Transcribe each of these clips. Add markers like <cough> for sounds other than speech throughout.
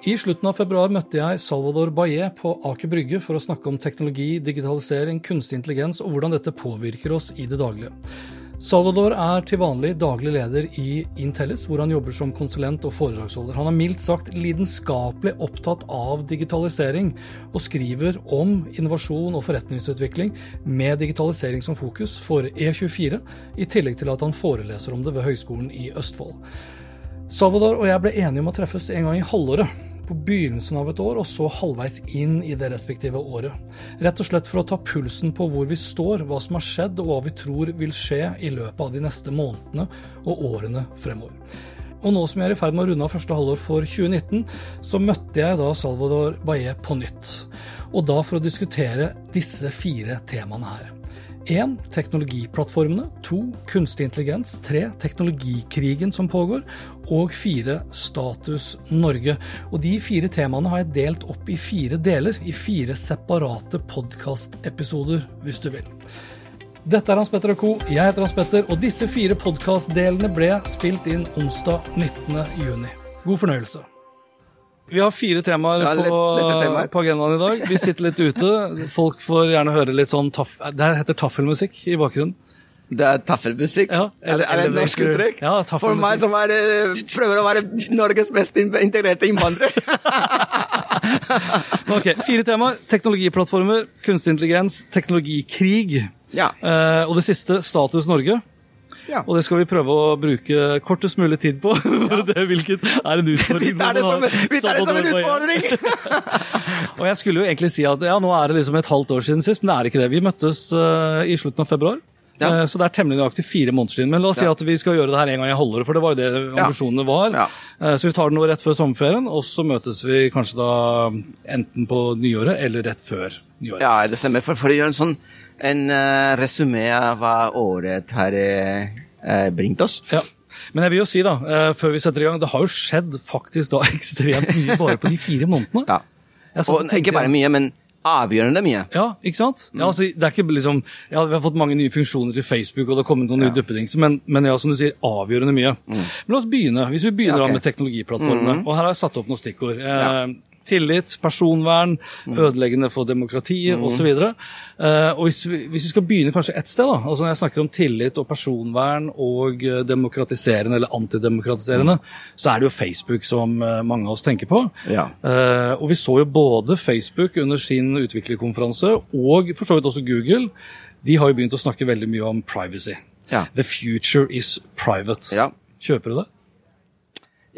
I slutten av februar møtte jeg Salvador Baillet på Aker Brygge for å snakke om teknologi, digitalisering, kunstig intelligens og hvordan dette påvirker oss i det daglige. Salvador er til vanlig daglig leder i Intellis, hvor han jobber som konsulent og foredragsholder. Han er mildt sagt lidenskapelig opptatt av digitalisering, og skriver om innovasjon og forretningsutvikling med digitalisering som fokus for E24, i tillegg til at han foreleser om det ved Høgskolen i Østfold. Salvador og jeg ble enige om å treffes en gang i halvåret, på begynnelsen av et år og så halvveis inn i det respektive året. Rett og slett for å ta pulsen på hvor vi står, hva som har skjedd og hva vi tror vil skje i løpet av de neste månedene og årene fremover. Og nå som jeg er i ferd med å runde av første halvår for 2019, så møtte jeg da Salvador Baillet på nytt. Og da for å diskutere disse fire temaene her. 1. Teknologiplattformene. 2. Kunstig intelligens. 3. Teknologikrigen som pågår. Og 4. Status Norge. Og de fire temaene har jeg delt opp i fire deler, i fire separate podkastepisoder, hvis du vil. Dette er Hans Petter og co. Jeg heter Hans Petter, og disse fire podkastdelene ble spilt inn onsdag 19.6. God fornøyelse. Vi har fire temaer, Ja, litt, på, på agendaen i dag. Vi sitter litt ute. Folk får gjerne høre litt sånn taff... Det heter taffelmusikk i bakgrunnen. Det er taffelmusikk? Ja, er, er det et norsk uttrykk? Ja, For meg som er, eh, prøver å være Norges mest integrerte innvandrer. <laughs> Ok, Fire temaer. Teknologiplattformer, kunstig intelligens, teknologikrig. ja. Eh, og det siste, Status Norge. Ja. Og det skal vi prøve å bruke kortest mulig tid på. <laughs> for det, hvilket er en utfordring. det som, når man har vi tar det som en utfordring! <laughs> Og jeg skulle jo egentlig si at ja, nå er det liksom et halvt år siden sist, men det er ikke det. Vi møttes uh, i slutten av februar. Ja. Eh, Så det er temmelig nøyaktig fire måneder siden. Men la oss si at vi skal gjøre det her en gang i halvåret, for det var jo det ambisjonene var. Ja. Eh, Så vi tar det nå rett før sommerferien, og så møtes vi kanskje da enten på nyåret eller rett før nyåret. Ja, det stemmer. For, for å gjøre en sånn en uh, resumé av hva året har uh, bringt oss. Ja. Men jeg vil jo si, da, uh, før vi setter i gang, det har jo skjedd faktisk da <laughs> ekstremt mye bare på de fire månedene. Ja. Og tenkte ikke bare mye, men avgjørende mye. Ja, ikke sant? Mm. Ja, altså, det er ikke liksom, ja, Vi har fått mange nye funksjoner til Facebook, og det har kommet noen nye duppedingser, men, men ja, som du sier, avgjørende mye. Men la oss begynne. Hvis vi begynner ja, okay. da med teknologiplattformene, og her har jeg satt opp noen stikkord. Eh, Ja. Tillit, personvern, Mm. ødeleggende for demokratiet osv. Uh, og hvis vi, hvis vi skal begynne kanskje ett sted, da, altså når jeg snakker om tillit og personvern og eh, demokratiserende eller antidemokratiserende, så er det jo Facebook som eh, mange av oss tenker på. Ja. Uh, og vi så jo både Facebook under sin utviklerkonferanse, og for så vidt også Google. De har jo begynt å snakke veldig mye om privacy. Ja. The future is private. Ja. Kjøper du det?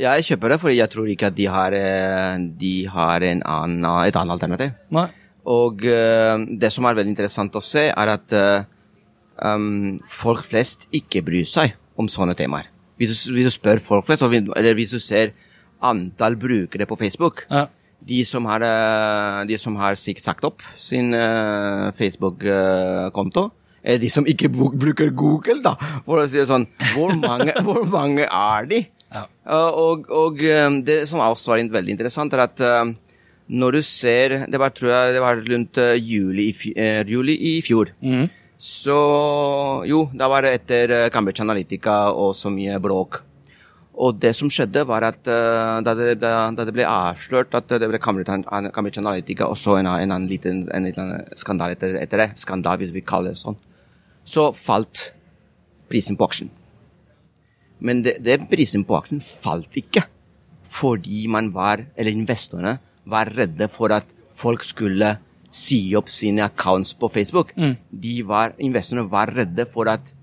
Jeg kjøper det, fordi jeg tror ikke at de har, eh, de har en annen, et annet alternativ. Nei. Og eh, det som er veldig interessant å se, er at eh, um, folk flest ikke bryr seg om sånne temaer. Hvis du, hvis du spør folk flest, eller hvis du ser antall brukere på Facebook Ja. De som har, de som har sikkert sagt opp sin Facebook-konto, er de som ikke bruker Google, da, for å si det sånn. Hvor mange, <laughs> hvor mange er de? Ja. Uh, og og um, det som også var veldig interessant, er at um, når du ser Det var, tror jeg det var rundt uh, juli, eh, juli i fjor. Mm. Så jo, da var det etter uh, Cambridge Analytica og så mye bråk. Og det som skjedde, var at uh, da, det, da, da det ble avslørt at det ble Cambridge, Analytica og så en, en annen liten, en liten skandale etter, etter det, skandal hvis vi kaller det sånn, så falt prisen på aksjen. Men det, det prisen på aksjen falt ikke fordi man var, eller investorene var redde for at folk skulle si opp sine accounts på Facebook. De var, investorene var redde for at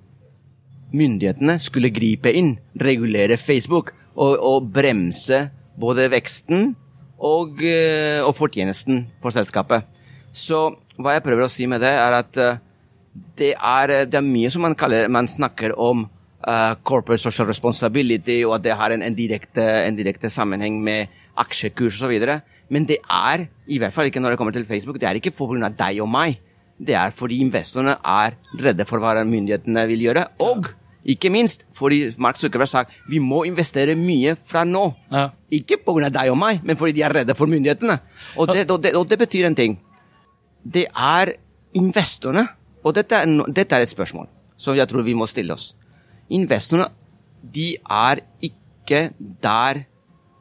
myndighetene skulle gripe inn, regulere Facebook og, og bremse både veksten og, eh, og fortjenesten for selskapet. Så hva jeg prøver å si med det, er at eh, det er, det er mye som man, kaller, man snakker om eh, corporate social responsibility, og at det har en, en, direkte, en direkte sammenheng med aksjekurs osv. Men det er, i hvert fall ikke når det kommer til Facebook, det er ikke pga. deg og meg. Det er fordi investorene er redde for hva myndighetene vil gjøre. Og ikke minst fordi Mark Zuckerberg sa vi må investere mye fra nå. Ja. Ikke pga. deg og meg, men fordi de er redde for myndighetene. Og det, og det, og det betyr en ting. Det er investorene, og dette er, dette er et spørsmål som jeg tror vi må stille oss. Investorene de er ikke der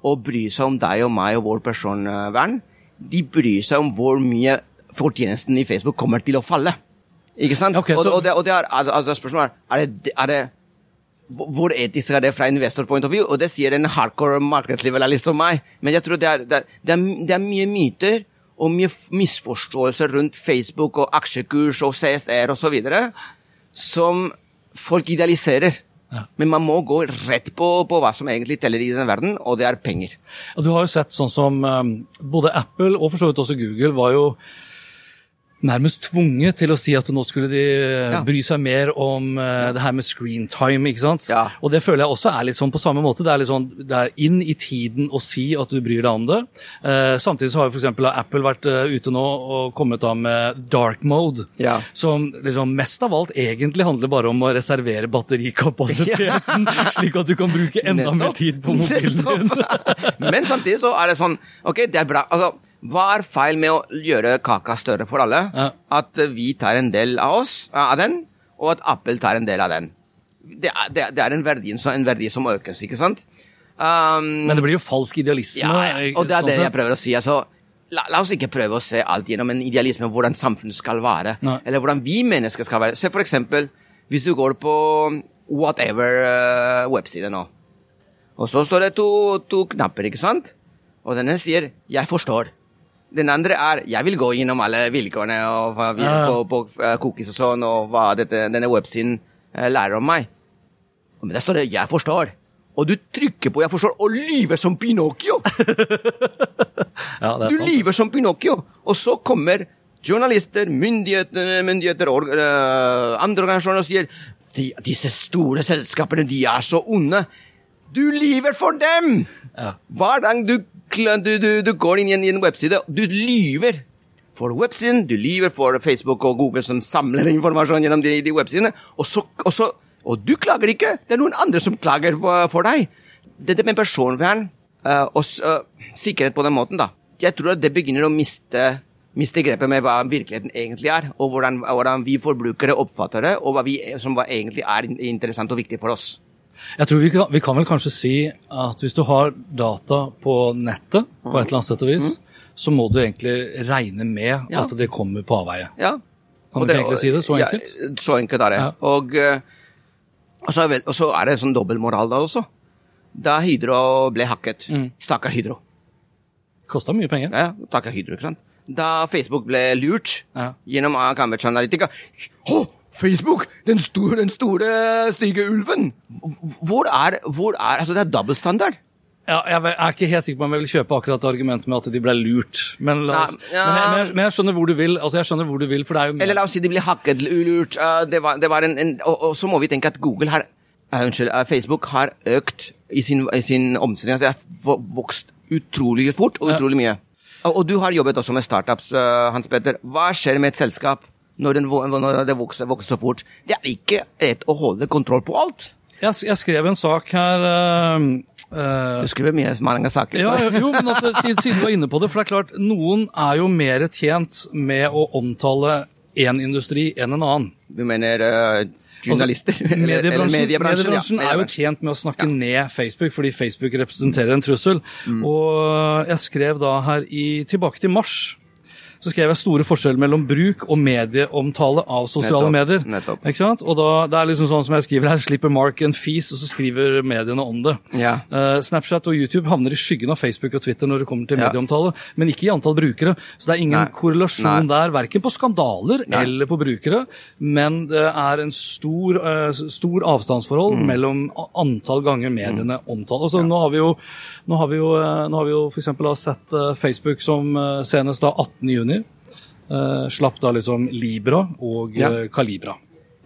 å bry seg om deg og meg og vår personvern. De bryr seg om hvor mye fortjenesten i Facebook kommer til å falle. Ikke sant? Okay, så- og, og, det, og det er, altså, altså spørsmålet er, er det, er det hvor etisk er det fra investor point of view? Og det sier en hardcore markedsliberalist som meg. Men jeg tror det er, det er, det er, det mye myter og mye misforståelser rundt Facebook og aksjekurs og CSR osv. som folk idealiserer. Ja. Men man må gå rett på, på hva som egentlig teller i denne verden, og det er penger. Og du har jo sett sånn som um, både Apple og for så vidt også Google var jo nærmest tvunget til å si at nå skulle de eh, Ja. bry seg mer om uh, det her med screen time, ikke sant? Ja. Og det føler jeg også er litt sånn på samme måte. Det er litt sånn, det er inn i tiden å si at du bryr deg om det. Uh, samtidig så har jo eksempel Apple vært uh, ute nå og kommet da med dark mode, Ja. som liksom mest av alt egentlig handler bare om å reservere batterikapasiteten, <laughs> <laughs> slik at du kan bruke enda mer tid på mobilen din. <laughs> Men samtidig så er det sånn Ok, det er bra. Altså, hva er feil med å gjøre kaka større for alle? Ja. At eh, vi tar en del av oss, av den, og at Apple tar en del av den. Det er, det er, en, verdi, en verdi som økes, ikke sant? Um, Men det blir jo falsk idealisme. ja, og det er sånn det jeg prøver å si. Altså, la, la oss ikke prøve å se alt gjennom en idealisme hvordan samfunnet skal være, Nei. eller hvordan vi mennesker skal være. Se for eksempel, hvis du går på whatever uh, nå, og så står det to, to knapper, ikke sant? Og denne sier 'jeg forstår'. Den andre er 'jeg vil gå gjennom alle vilkårene og hva vi, Ja, på, på uh, cookies og sånn, og hva dette, denne websiden uh, lærer om meg'. Men der står det 'jeg forstår'. Og du trykker på 'jeg forstår' og lyver som Pinocchio. <laughs> Ja, det Du sant. lyver som Pinocchio, og så kommer journalister, myndigheter, myndigheter og uh, andre organisasjoner og sier de, disse store selskapene, de er så onde. Du lyver for dem! Ja. Hver gang du, du, du, du går inn i en, i en webside, du lyver. For websiden, du lyver for Facebook og Google som samler informasjon gjennom de, de websidene, og, så, og, så, og du klager ikke. Det er noen andre som klager for, for deg. Dette med personvern uh, og eh, sikkerhet på den måten, da. Jeg tror at det begynner å miste, miste grepet med hva virkeligheten egentlig er, og hvordan, hvordan vi forbrukere oppfatter det, og hva vi, som hva egentlig er interessant og viktig for oss. Jeg tror vi kan, vi kan vel kanskje si at hvis du har data på nettet, på et eller annet sett og vis, så må du egentlig regne med Ja. at det kommer på avveie. Ja. Kan Og du ikke egentlig si det så enkelt? Ja, så enkelt er det. Ja. Og, eh, og, så er vel, og så er det sånn dobbeltmoral da også. Da Hydro ble hacket, Mm. stakkar Hydro. Kosta mye penger. Ja, stakkar Hydro, ikke sant? Da Facebook ble lurt Ja. gjennom Cambridge Analytica Å, Facebook! Den store, den store, stygge ulven! Hvor er, hvor er Altså, det er dobbeltstandard. Ja, jeg er ikke helt sikker på om jeg vil kjøpe akkurat argumentet med at de ble lurt. Men, oss, Nei, ja. men, jeg, men, jeg, men jeg skjønner hvor du vil. Altså, jeg skjønner hvor du vil, for det er jo Eller la oss si de ble hakket ulurt. uh, det var, det var en, en og, og så må vi tenke at Google har uh, Unnskyld, uh, Facebook har økt i sin, i sin omsetning. Altså, det har vokst utrolig fort og utrolig mye. Og, og du har jobbet også med startups, uh, Hans Petter. Hva skjer med et selskap når, den, når det vokser, vokser så fort? Det er ikke rett å holde kontroll på alt. jeg, jeg skrev en sak her uh, uh, Du skriver mye mange saker. Ja, jo, men altså, siden, du var inne på det, for det er klart, noen er jo mer tjent med å omtale én industri enn en annen. Du mener uh, journalister? Altså, mediebransjen, mediebransjen? mediebransjen ja, er jo tjent med å snakke ned Facebook, fordi Facebook representerer en trussel. Mm. Og jeg skrev da her i, tilbake til mars. Så skrev jeg store forskjeller mellom bruk og medieomtale av sosiale Nettopp, medier. nettopp. Ikke sant? Og da, det er liksom sånn som jeg skriver her, slipper Mark en fis, og så skriver mediene om det. Ja. Uh, Snapchat og YouTube havner i skyggen av Facebook og Twitter når det kommer til Ja. medieomtale, men ikke i antall brukere. Så det er ingen Nei. korrelasjon Nei. der, verken på skandaler Nei. eller på brukere, men det er en stor, uh, stor avstandsforhold Mm. mellom antall ganger mediene omtaler. Altså, Nå har vi jo, nå har vi jo, eh, nå har vi jo for eksempel sett uh, Facebook som senest da 18. juni slapp da liksom Libra og Ja. eh, Calibra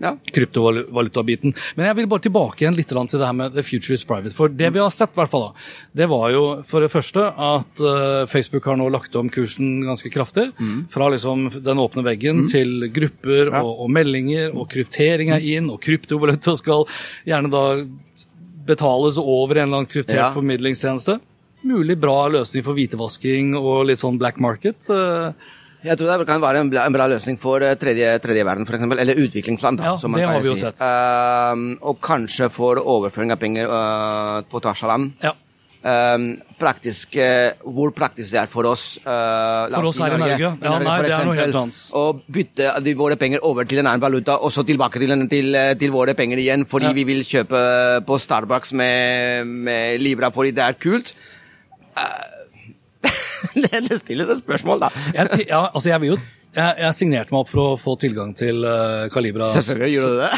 Ja. kryptovalutabiten. Men jeg vil bare tilbake igjen litt til det her med the future is private. For det vi har sett, hvert fall da, det var jo for det første at eh, Facebook har nå lagt om kursen ganske kraftig. Fra liksom den åpne veggen til grupper og, og meldinger, og kryptering er inn, og kryptovaluta skal gjerne da betales over en eller annen kryptert Ja. formidlingstjeneste. Mulig bra løsning for hvitevasking og litt sånn black market. eh, Jeg tror det kan være en bra, en bra løsning for eh, tredje, tredje verden, eksempel, eller utviklingsland. Da, Ja, som man vi jo si. Ehm, og kanskje for overføring av penger uh, på tvers av land. ja. Um, praktisk, uh, hvor praktisk det er for oss Uh, For oss her i Norge? Ja, Norge, nei, det er noe helt annet. Å bytte de, våre penger over til en annen valuta, og så tilbake til, til, til våre penger igjen, fordi Ja. vi vil kjøpe på Starbucks med, med Libra fordi det er kult. Eh, <laughs> det det stilles et spørsmål, da. Jeg, ja, altså jeg vil jo jeg, jeg signerte meg opp for å få tilgang til uh, Calibra. Selvfølgelig gjør du det.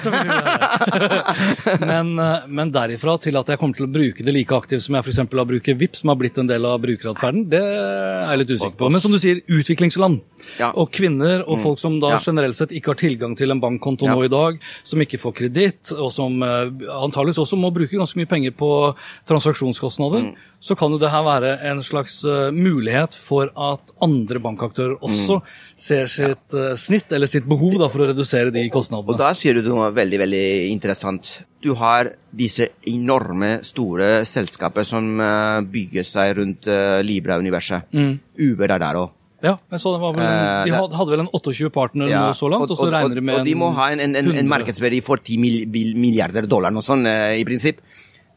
<laughs> men, uh, men derifra til at jeg kommer til å bruke det like aktivt som jeg f.eks. har brukt VIP, som har blitt en del av brukeratferden, det er jeg litt usikker på. Men som du sier, utviklingsland. Ja. Og kvinner og folk som da Ja. generelt sett ikke har tilgang til en bankkonto Ja. nå i dag, som ikke får kreditt, og som uh, antageligvis også må bruke ganske mye penger på transaksjonskostnader, Mm. så kan jo det her være en slags uh, mulighet for at andre bankaktører også Mm. ser sitt ja. snitt, eller sitt behov da, for å redusere de kostnadene. Og da sier du noe veldig, veldig interessant. Du har disse enorme, store selskaper som eh, bygger seg rundt eh, Libra-universet. Uber er der òg. Ja, jeg så den var vel Eh, De hadde, vel en 28 partner nå så langt, og, så regner de med og de må ha en, en, en, en markedsverdi for 10 milliarder dollar, noe sånt, eh, i prinsipp.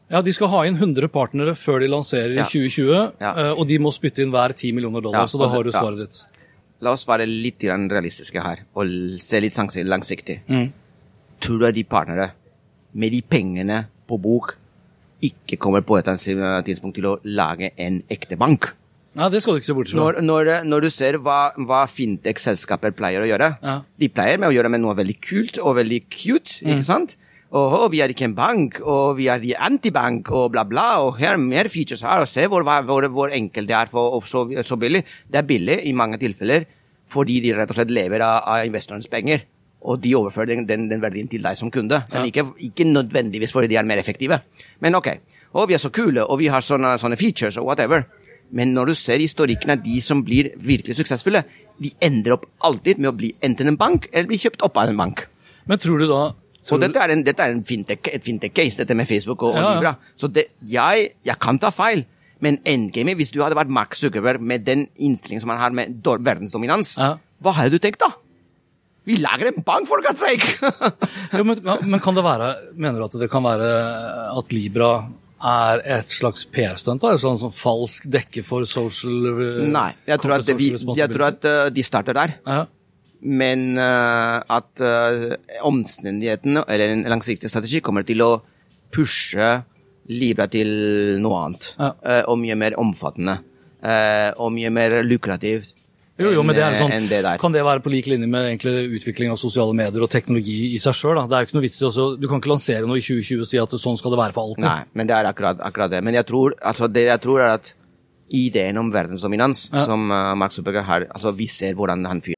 Ja, De skal ha inn 100 partnere før de lanserer Ja. i 2020, Ja. eh, og de må spytte inn hver 10 millioner dollar, Ja, så da har du svaret ditt. La oss være litt realistiske her, og se litt langsiktig. Mm. Tror du at de partnere, med de pengene på bok, ikke kommer på et tidspunkt til å lage en ekte bank? Ja, det skal du ikke se bort fra. Når, når, når du ser hva, hva fintech-selskaper pleier å gjøre Ja. De pleier med å gjøre med noe veldig kult og veldig cute, Mm. ikke sant? Og «Å, vi er ikke en bank, og vi er antibank, og bla, bla, og her er mer features her, og se hvor, hvor, hvor enkelt det er for, og så, så billig. Det er billig i mange tilfeller, fordi de rett og slett lever av, av investorens penger. Og de overfører den, den, den verdien til deg som kunde. Men ikke, ikke nødvendigvis fordi de er mer effektive. Men ok, og vi er så kule, og vi har sånne, sånne features, og whatever. Men når du ser historikken av de som blir virkelig suksessfulle, de ender opp alltid med å bli enten en bank, eller bli kjøpt opp av en bank. Men tror du da tror Og dette er, en, dette er en fintech, et fintech-case, dette med Facebook og, Ja, og Libra. Så det, jeg, jeg kan ta feil, men endgame, hvis du hadde vært Mark Zuckerberg med den innstillingen som han har med verdensdominans, Ja. hva hadde du tenkt da? Vi lager en bank, for God's sake! Jo, men, men kan det være Mener du at det kan være at Libra er et slags PR-stunt? da? Sånn som falsk dekke for social eh, Nei, jeg tror at, vi, jeg tror at uh, de starter der. Men uh, at uh, omstendighetene, eller en langsiktig strategi, kommer til å pushe Libra til noe annet. Ja. Uh, og mye mer omfattende. Og mye mer lukrativt Jo, jo, men det er sånn, det. Kan det være på lik linje med egentlig utvikling av sosiale medier og teknologi i seg sjøl? Det er jo ikke noe vits i også, Du kan ikke lansere noe i 2020 og si at sånn skal det være for alltid. Nei, men det er akkurat, akkurat det. Men jeg tror, altså det jeg tror er at ideen om verdensdominans Ja. som uh, Mark Zuckerberg har, altså vi ser hvordan han fyrer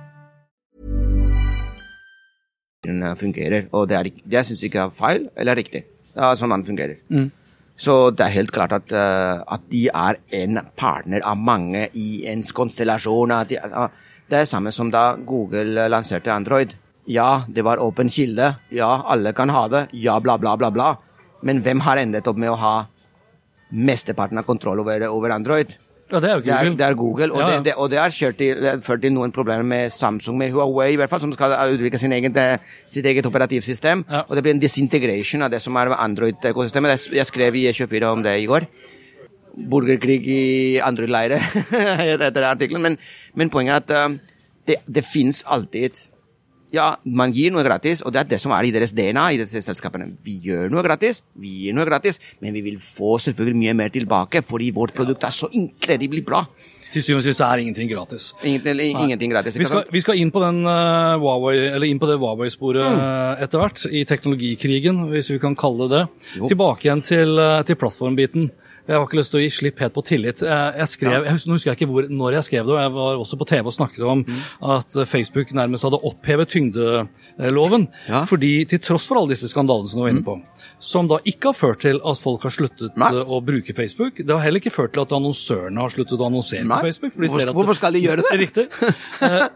eh, fungerer. Og det, er, jeg syns ikke er feil eller riktig. Det er sånn man fungerer. Så det er helt klart at, uh, at de er en partner av mange i en konstellasjon. De, uh, det er samme som da Google lanserte Android. Ja, det var åpen kilde. Ja, alle kan ha det. Ja, bla, bla, bla, bla. Men hvem har endet opp med å ha mesteparten av kontroll over, over Android? Ja, det er jo Det er, Google. det er Google, og, Ja, ja. det, det, og det har kjørt til, ført til noen problemer med Samsung, med Huawei i hvert fall, som skal utvikle sin egen, eh, sitt eget operativsystem. Ja. Og det blir en disintegration av det som er Android-ekosystemet. Jeg- skrev i E24 om det i går. Borgerkrig i Android-leire, <laughs> etter artikkelen. Men, men poenget er at eh, det, det finnes alltid ja, man gir noe gratis, og det er det som er i deres DNA i disse selskapene. Vi gjør noe gratis, vi gir noe gratis, men vi vil få selvfølgelig mye mer tilbake, fordi vårt produkt er så inkredibelt bra. Til syvende og sist er ingenting gratis. Ingenting, ingenting gratis. Vi skal, vi skal inn på, den, uh, Huawei, eller inn på det Huawei-sporet Mm. eh, etter hvert, i teknologikrigen, hvis vi kan kalle det det. Tilbake igjen til, uh, til plattformbiten. Jeg har ikke lyst til å gi slipp helt på tillit. Jeg, jeg skrev, jeg husker, nå husker jeg ikke hvor, når jeg skrev det, og jeg var også på TV og snakket om Mm. at eh, Facebook nærmest hadde opphevet tyngdeloven. Ja. Fordi til tross for alle disse skandalene som du var inne på, som da ikke har ført til at folk har sluttet Nei. eh, å bruke Facebook, det har heller ikke ført til at annonsørene har sluttet å annonsere Nei. på Facebook. de Hvorfor- ser at hvorfor skal de gjøre det? <laughs> Riktig. Eh,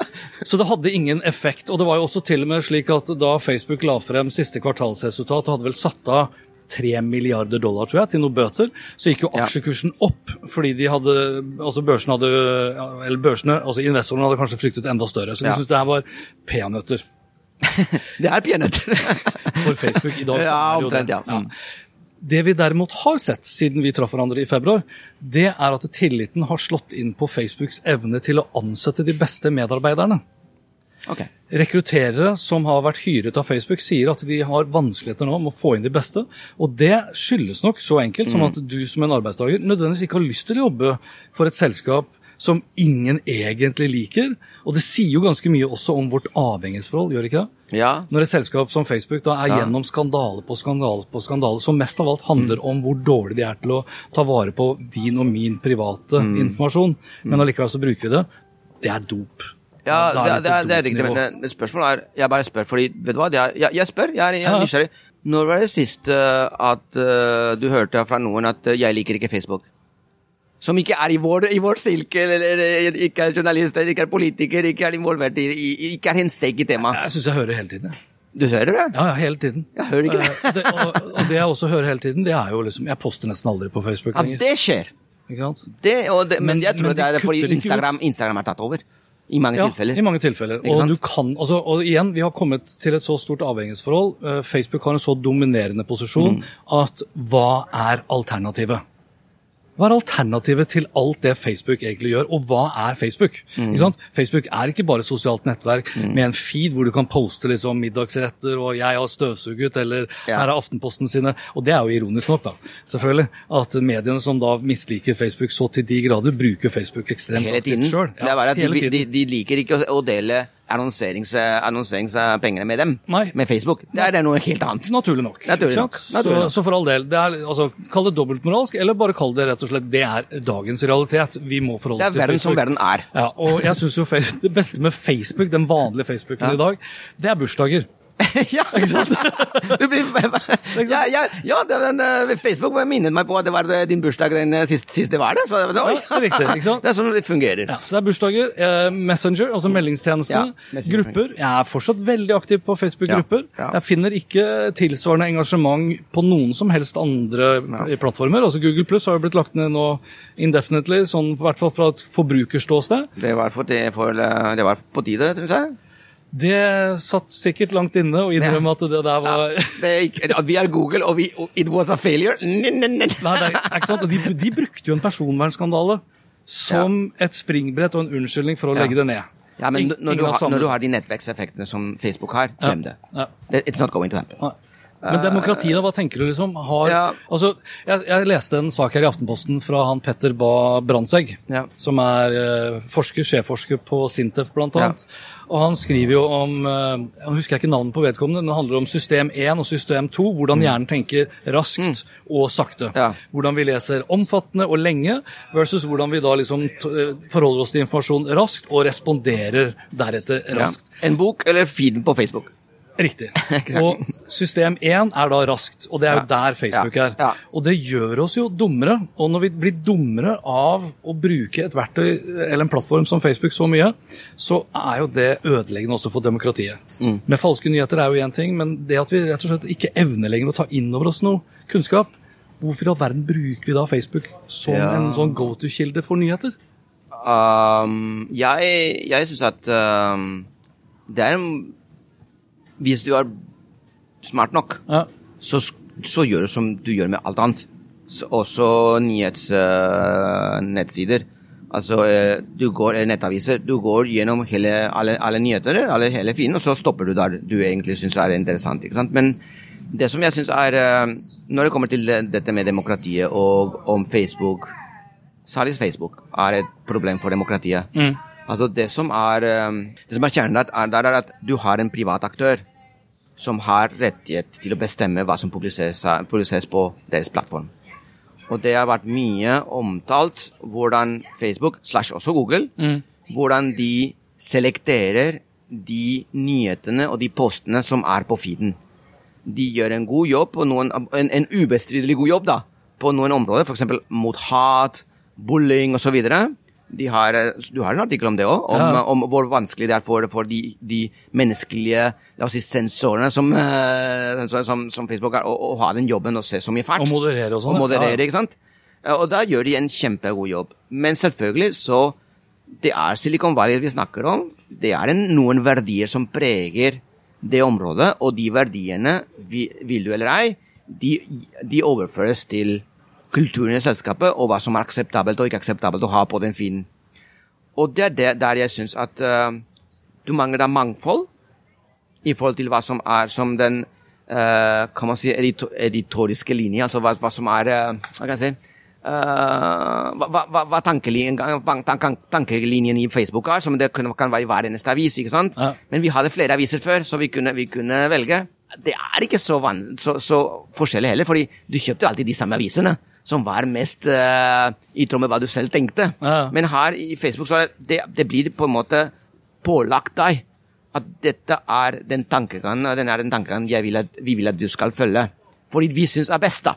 Så det hadde ingen effekt. Og det var jo også til og med slik at da Facebook la frem siste kvartalsresultat, og hadde vel satt av 3 milliarder dollar tror jeg, til noen bøter, så gikk jo aksjekursen opp. Fordi de hadde, altså børsene hadde, eller børsene, altså investorene hadde kanskje fryktet enda større. Så de Ja. syntes det her var peanøtter <laughs> Det er peanøtter. <laughs> for Facebook i dag. Ja, omtrent, ja. Mm. Det vi derimot har sett siden vi traff hverandre i februar, det er at tilliten har slått inn på Facebooks evne til å ansette de beste medarbeiderne. Ok. Rekrutterere som har vært hyret av Facebook, sier at de har vanskeligheter nå med å få inn de beste. Og det skyldes nok så enkelt som at du som en arbeidstaker nødvendigvis ikke har lyst til å jobbe for et selskap som ingen egentlig liker. Og det sier jo ganske mye også om vårt avhengighetsforhold, gjør det ikke det? Ja. Når et selskap som Facebook da er Ja. gjennom skandale på skandale på skandale, som mest av alt handler Mm. om hvor dårlig de er til å ta vare på din og min private Mm. informasjon, men allikevel så bruker vi det, det er dop. Ja, det, er det, er, det er riktig, men, men spørsmålet er Jeg bare spør, fordi Vet du hva? Er, jeg, jeg spør, jeg er, jeg er nysgjerrig. Når var det sist eh, at uh, du hørte fra noen at uh, 'jeg liker ikke Facebook'? Som ikke er i vår, i vår silke, eller eller, ikke er journalist, eller ikke er politiker, ikke er involvert i, i Ikke er en stake i temaet. Jeg syns jeg hører hele tiden. Du hører det? Ja, ja, hele tiden. Jeg hører ikke det. Det og, og det jeg også hører hele tiden, det er jo liksom Jeg poster nesten aldri på Facebook Ja, det skjer. Ikke sant? Det, det, men, Men- jeg tror men de det er fordi. Instagram, Instagram er tatt over. I mange Ja, tilfeller. i mange tilfeller. Og du kan, altså, og igjen, vi har kommet til et så stort avhengighetsforhold. Eh, Facebook har en så dominerende posisjon Mm. at hva er alternativet? Hva er alternativet til alt det Facebook egentlig gjør, og hva er Facebook? Mm. Facebook er ikke bare et sosialt nettverk med en feed hvor du kan poste liksom middagsretter og 'jeg har støvsuget' eller Ja. 'her er Aftenposten sine'. Og det er jo ironisk nok, da, selvfølgelig. At mediene som da misliker Facebook så til de grader, bruker Facebook ekstremt aktivt sjøl. at de, de, de liker ikke å, å dele annonserings, annonseringspengene med dem. Nei. Med Facebook. Det er det noe helt annet. Naturlig nok. Naturlig nok. Naturlig så, nok. så for all del, det er, altså, kall det dobbeltmoralsk, eller bare kall det rett og slett det er dagens realitet. Vi må forholde Det oss er til verden som Facebook. verden er. Ja, og jeg synes jo Det beste med Facebook, den vanlige Facebooken Ja. i dag, det er bursdager. <laughs> ja, ikke sant? <laughs> Du blir, ja, ja, ja den, eh, Facebook minnet meg på at det var eh, din bursdag den siste sist, sist det var det. Så, det. Ja, det er riktig, ikke sant? <laughs> Det er sånn det fungerer. Ja, så det er bursdager. Eh, Messenger, altså meldingstjenestene. Ja, Messenger. grupper. Jeg er fortsatt veldig aktiv på Facebook-grupper. Jeg finner ikke tilsvarende engasjement på noen som helst andre plattformer. Altså Google Plus har jo blitt lagt ned nå indefinitely, sånn i hvert fall fra et forbrukerståsted. Det var, for, det, for, eh, det var på tide, syns jeg. Det satt sikkert langt inne å innrømme at det der var Ja, det vi er Google, og vi, it was a failure. Nei, nei, ikke sant? De, de brukte jo en personvernskandale som et springbrett og en unnskyldning for å Ja. legge det ned. Ja, men når du, har, når du har de nettverkseffektene som Facebook har, glem. Ja. Det- It's not going to happen. Men demokratiet, hva tenker du liksom? Har, Ja. altså, jeg, jeg leste en sak her i Aftenposten fra han Petter Ba Brandtzæg, Ja. som er uh, forsker, sjefforsker på Sintef blant annet. Og han skriver jo om eh, Jeg husker ikke navnet på vedkommende, men det handler om system 1 og system 2. Hvordan hjernen tenker raskt og sakte. Mm. Ja. Hvordan vi leser omfattende og lenge, versus hvordan vi da liksom eh, forholder oss til informasjon raskt og responderer deretter Ja. raskt. En bok eller feeden på Facebook. Riktig. <laughs> Og system 1 er da raskt, og det er jo der Facebook er. Og det gjør oss jo dummere. Og når vi blir dummere av å bruke et verktøy eller en plattform som Facebook så mye, så er jo det ødeleggende også for demokratiet. Mm. Med falske nyheter er jo én ting, men det at vi rett og slett ikke evner lenger å ta inn over oss noe kunnskap, hvorfor i all verden bruker vi da Facebook som Ja. en sånn go to-kilde for nyheter? Um, jeg jeg syns at um, det er en Hvis du er smart nok, Ja. så, så gjør du som du gjør med alt annet. Så, også nyhetsnettsider. altså, eh, du går, eh, nettaviser. Du går gjennom hele, alle, alle nyheter, alle, hele fienden, og så stopper du der du egentlig syns er interessant. ikke sant? Men det som jeg syns er uh, Når det kommer til dette med demokratiet og om Facebook Særlig Facebook er et problem for demokratiet. Altså Det som er, eh, det som er kjernen der, er, at du har en privat aktør som har rettighet til å bestemme hva som publiseres, på deres plattform. Og det har vært mye omtalt hvordan Facebook, slash også Google, hvordan de selekterer de nyhetene og de postene som er på feeden. De gjør en god jobb, noen, en, en ubestridelig god jobb da, på noen områder, f.eks. mot hat, bullying osv. De har, eh, du har en artikkel om det òg, om, Ja. om hvor vanskelig det er for, for de, de menneskelige la oss si, sensorene som, eh, som, som Facebook har, å, å ha den jobben og se så mye fælt. Og moderere og sånn, Og moderere, Ja. ikke sant? Eh, Og da gjør de en kjempegod jobb. Men selvfølgelig så Det er Silicon Valley vi snakker om. Det er en, noen verdier som preger det området, og de verdiene, vil du eller ei, de, de overføres til kulturen i selskapet, og hva som er akseptabelt og ikke akseptabelt å ha på den finen. Og det er det, der jeg syns at uh, du mangler da mangfold i forhold til hva som er som den uh, kan man si, edito editoriske linje, altså hva, hva som er uh, Hva kan jeg si hva, hva, hva- tankelinjen, tank- tankelinjen i Facebook er, som det kan, kan være i hver eneste avis. ikke sant? Ja. Men vi hadde flere aviser før, så vi kunne, vi kunne velge. Det er ikke så, så, så forskjellig heller, fordi du kjøpte alltid de samme avisene. Som var mest uh, i tråd med hva du selv tenkte. Ja. Men her i Facebook så er det, det blir på en måte pålagt deg at dette er den tankegangen, den er den tankegangen vil at, vi vil at du skal følge. Fordi vi syns er best, da.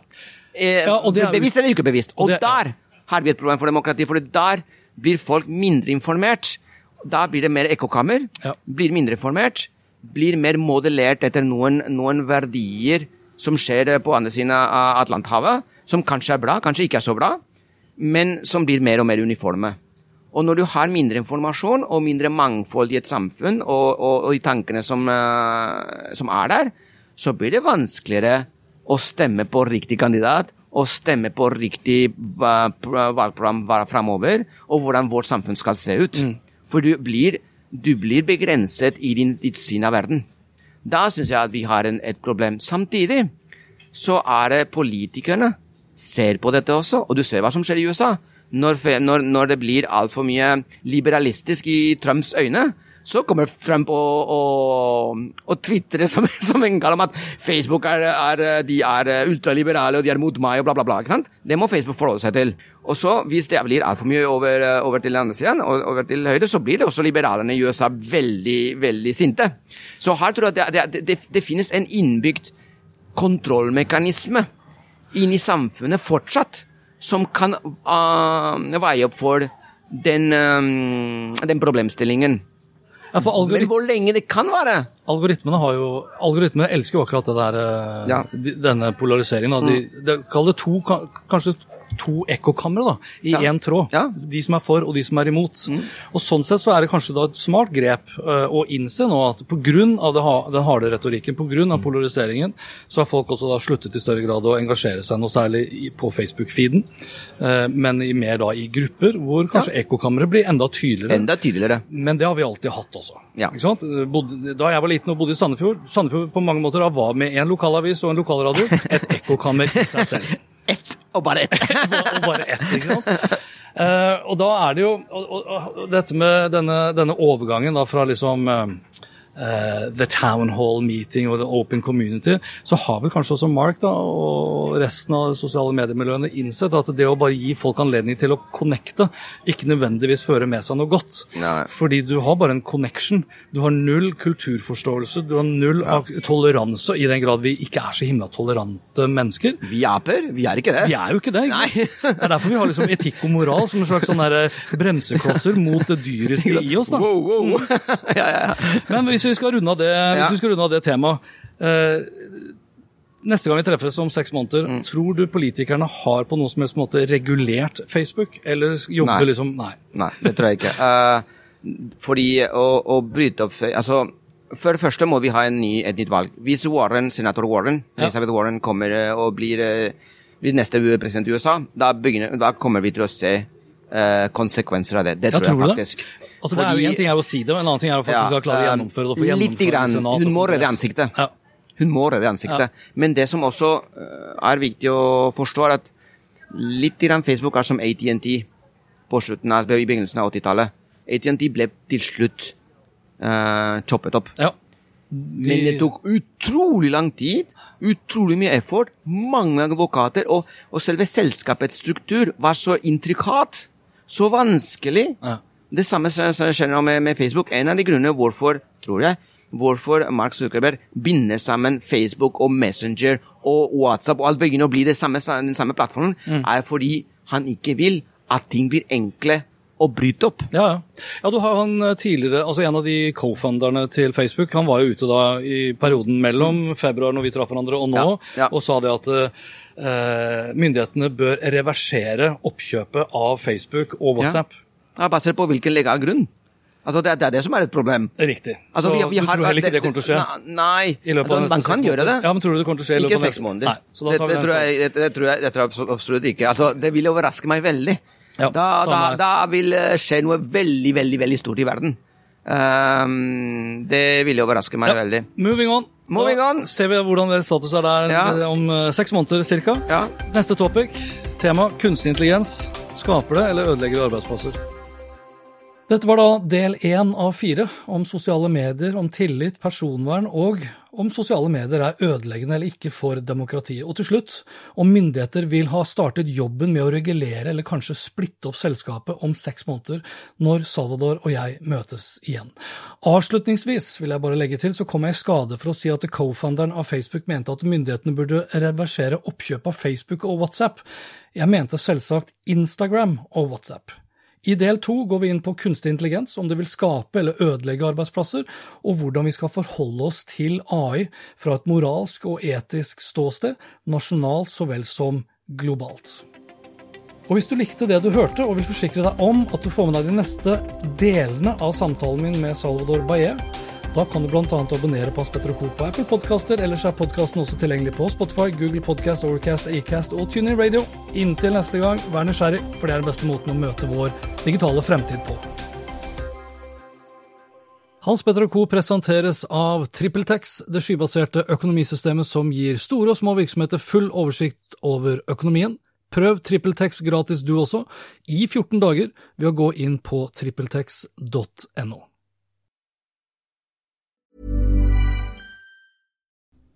Eh, Ja, det er- bevisst eller ikke bevisst. og Og, er, der har vi et problem for demokrati, for der blir folk mindre informert. Da blir det mer ekkokammer, Ja. blir mindre informert, blir mer modellert etter noen, noen verdier som skjer på andre siden av Atlanterhavet, som kanskje er bra, kanskje ikke er så bra, men som blir mer og mer uniforme. Og når du har mindre informasjon og mindre mangfold i et samfunn, og, og, og i tankene som, uh, som er der, så blir det vanskeligere å stemme på riktig kandidat og stemme på riktig uh, valgprogram va- framover, og hvordan vårt samfunn skal se ut. For du blir, du blir begrenset i din, ditt syn av verden. Da syns jeg at vi har en, et problem. Samtidig så er det politikerne ser på dette også, og du ser hva som skjer i USA. Når, når, når det blir altfor mye liberalistisk i Trumps øyne, så kommer Trump og, og, og tvitrer som, <laughs> som en gal om at Facebook er, er, de er ultraliberale og de er mot meg og bla, bla, bla. ikke sant? Det må Facebook forholde seg til. Og så, hvis det blir altfor mye over, over til andre siden, over til høyre, så blir det også liberalerne i USA veldig, veldig sinte. Så her tror jeg at det, det, det, det finnes en innbygd kontrollmekanisme inn i samfunnet fortsatt, som kan uh, veie opp for den, um, den problemstillingen. Ja, for Men hvor lenge det kan være algoritmene har jo Algoritmene elsker jo akkurat det der, eh, Ja. Mm. denne polariseringen. De, de kaller det to, ka- kanskje to ekkokamre i Ja. én tråd. Ja. De som er for, og de som er imot. Og Sånn sett så er det kanskje da et smart grep uh, å innse nå at pga. den harde retorikken, pga. polariseringen, så har folk også da sluttet i større grad å engasjere seg noe særlig i- på Facebook-feeden, uh, men i mer da i grupper, hvor kanskje ekkokamre blir enda tydeligere. Enda tydeligere. Men det har vi alltid hatt også. Ja. Da jeg var liten og bodde i Sandefjord, Sandefjord på mange måter da var med en lokalavis og en lokalradio et ekkokammer i seg selv. <laughs> Og bare ett. <laughs> og bare ett, ikke sant? Uh, og da er det jo og, og, og dette med denne, denne overgangen da fra liksom eh, eh, the town hall meeting og the open community, så har vel kanskje også Mark da, og resten av de sosiale mediemiljøene innsett at det å bare gi folk anledning til å connecte, ikke nødvendigvis fører med seg noe godt. Nei. Fordi du har bare en connection. Du har null kulturforståelse, du har null ja. toleranse, i den grad vi ikke er så himla tolerante mennesker. Vi aper, vi er ikke det. Vi er jo ikke det. ikke. Det er derfor vi har liksom etikk og moral som en slags sånn bremseklosser mot det dyriske i oss. da. Wow, wow. <laughs> ja, ja, ja. Men hvis vi skal runde av det, Ja. vi det temaet eh, Neste gang vi treffes om seks måneder, Mm. tror du politikerne har på noen som helst måte regulert Facebook? Eller jobber Nei. liksom Nei. Nei, det tror jeg ikke. <laughs> Eh, fordi å, å bryte opp Altså, for det første må vi ha en ny, et nytt valg. Hvis Warren, senator Warren, Ja. Elizabeth Warren kommer eh, og blir, eh, blir neste president i USA, da, begynner, da kommer vi til å se eh, konsekvenser av det. Det Ja, tror jeg faktisk. det? Altså, det er jo Én ting er å si det, og en annen ting er å faktisk Ja, klare å eh, gjennomføre det. gjennomført grann. Senat Hun må redde ansiktet. Ja. Hun må redde ansiktet. Men det som også eh, er viktig å forstå, er at litt grann Facebook er som ATNT på slutten av, i begynnelsen av 80-tallet. ATNT ble til slutt uh, choppet opp. Ja. Men det tok utrolig lang tid, utrolig mye effort, mange advokater, og, og selve selskapets struktur var så intrikat, så vanskelig. Ja. Det samme skjer nå med, med Facebook. En av de grunnene hvorfor, tror jeg, hvorfor Mark Zuckerberg binder sammen Facebook og Messenger og WhatsApp og alt begynner å bli det samme, den samme plattformen, er fordi han ikke vil at ting blir enkle å bryte opp. Ja, ja. du har han eh, tidligere, altså En av de co-founderne til Facebook han var jo ute da i perioden mellom februar, når vi traff hverandre, og nå, Ja, ja. og sa det at uh, myndighetene bør reversere oppkjøpet av Facebook og WhatsApp. Ja, basert på hvilken legal grunn. Altså, det, er- det er det som er et problem. Riktig. Altså, Så vi- vi du har- tror heller ikke det kommer til å skje? Nei, I løpet av altså, man kan gjøre det. Ja, men tror du det kommer til å skje i løpet Ikke av seks måneder. Nei, så da det, tar vi det, tror jeg, det, det, tror jeg, det tror jeg absolutt ikke. Altså, det vil overraske meg veldig. Ja, da, da, da vil skje noe veldig, veldig veldig stort i verden. Um, det ville overraske meg Ja. veldig. Moving on. Moving da ser vi hvordan det status er der Ja. eh, om eh, seks måneder cirka. Ja. Neste topic, tema kunstig intelligens. Skaper det eller ødelegger det arbeidsplasser? Dette var da del én av fire om sosiale medier, om tillit, personvern og om sosiale medier er ødeleggende eller ikke for demokratiet. Og til slutt, om myndigheter vil ha startet jobben med å regulere eller kanskje splitte opp selskapet om seks måneder, når Salvador og jeg møtes igjen. Avslutningsvis vil jeg bare legge til, så kom jeg i skade for å si at co-founderen av Facebook mente at myndighetene burde reversere oppkjøp av Facebook og WhatsApp. Jeg mente selvsagt Instagram og WhatsApp. I del to går vi inn på kunstig intelligens, om det vil skape eller ødelegge arbeidsplasser, og hvordan vi skal forholde oss til AI fra et moralsk og etisk ståsted, nasjonalt så vel som globalt. Og Hvis du likte det du hørte, og vil forsikre deg om at du får med deg de neste delene av samtalen min med Salvador Baye, da kan du bl.a. abonnere på Hans Petter Co. på Apple Podcaster. Ellers er podkasten også tilgjengelig på Spotify, Google Podcast, Overcast, Acast og TuneIn Radio. Inntil neste gang, vær nysgjerrig, for det er den beste måten å møte vår digitale fremtid på. Hans Petter Co. presenteres av TrippelTex, det skybaserte økonomisystemet som gir store og små virksomheter full oversikt over økonomien. Prøv TrippelTex gratis du også, i 14 dager, ved å gå inn på trippeltex.no.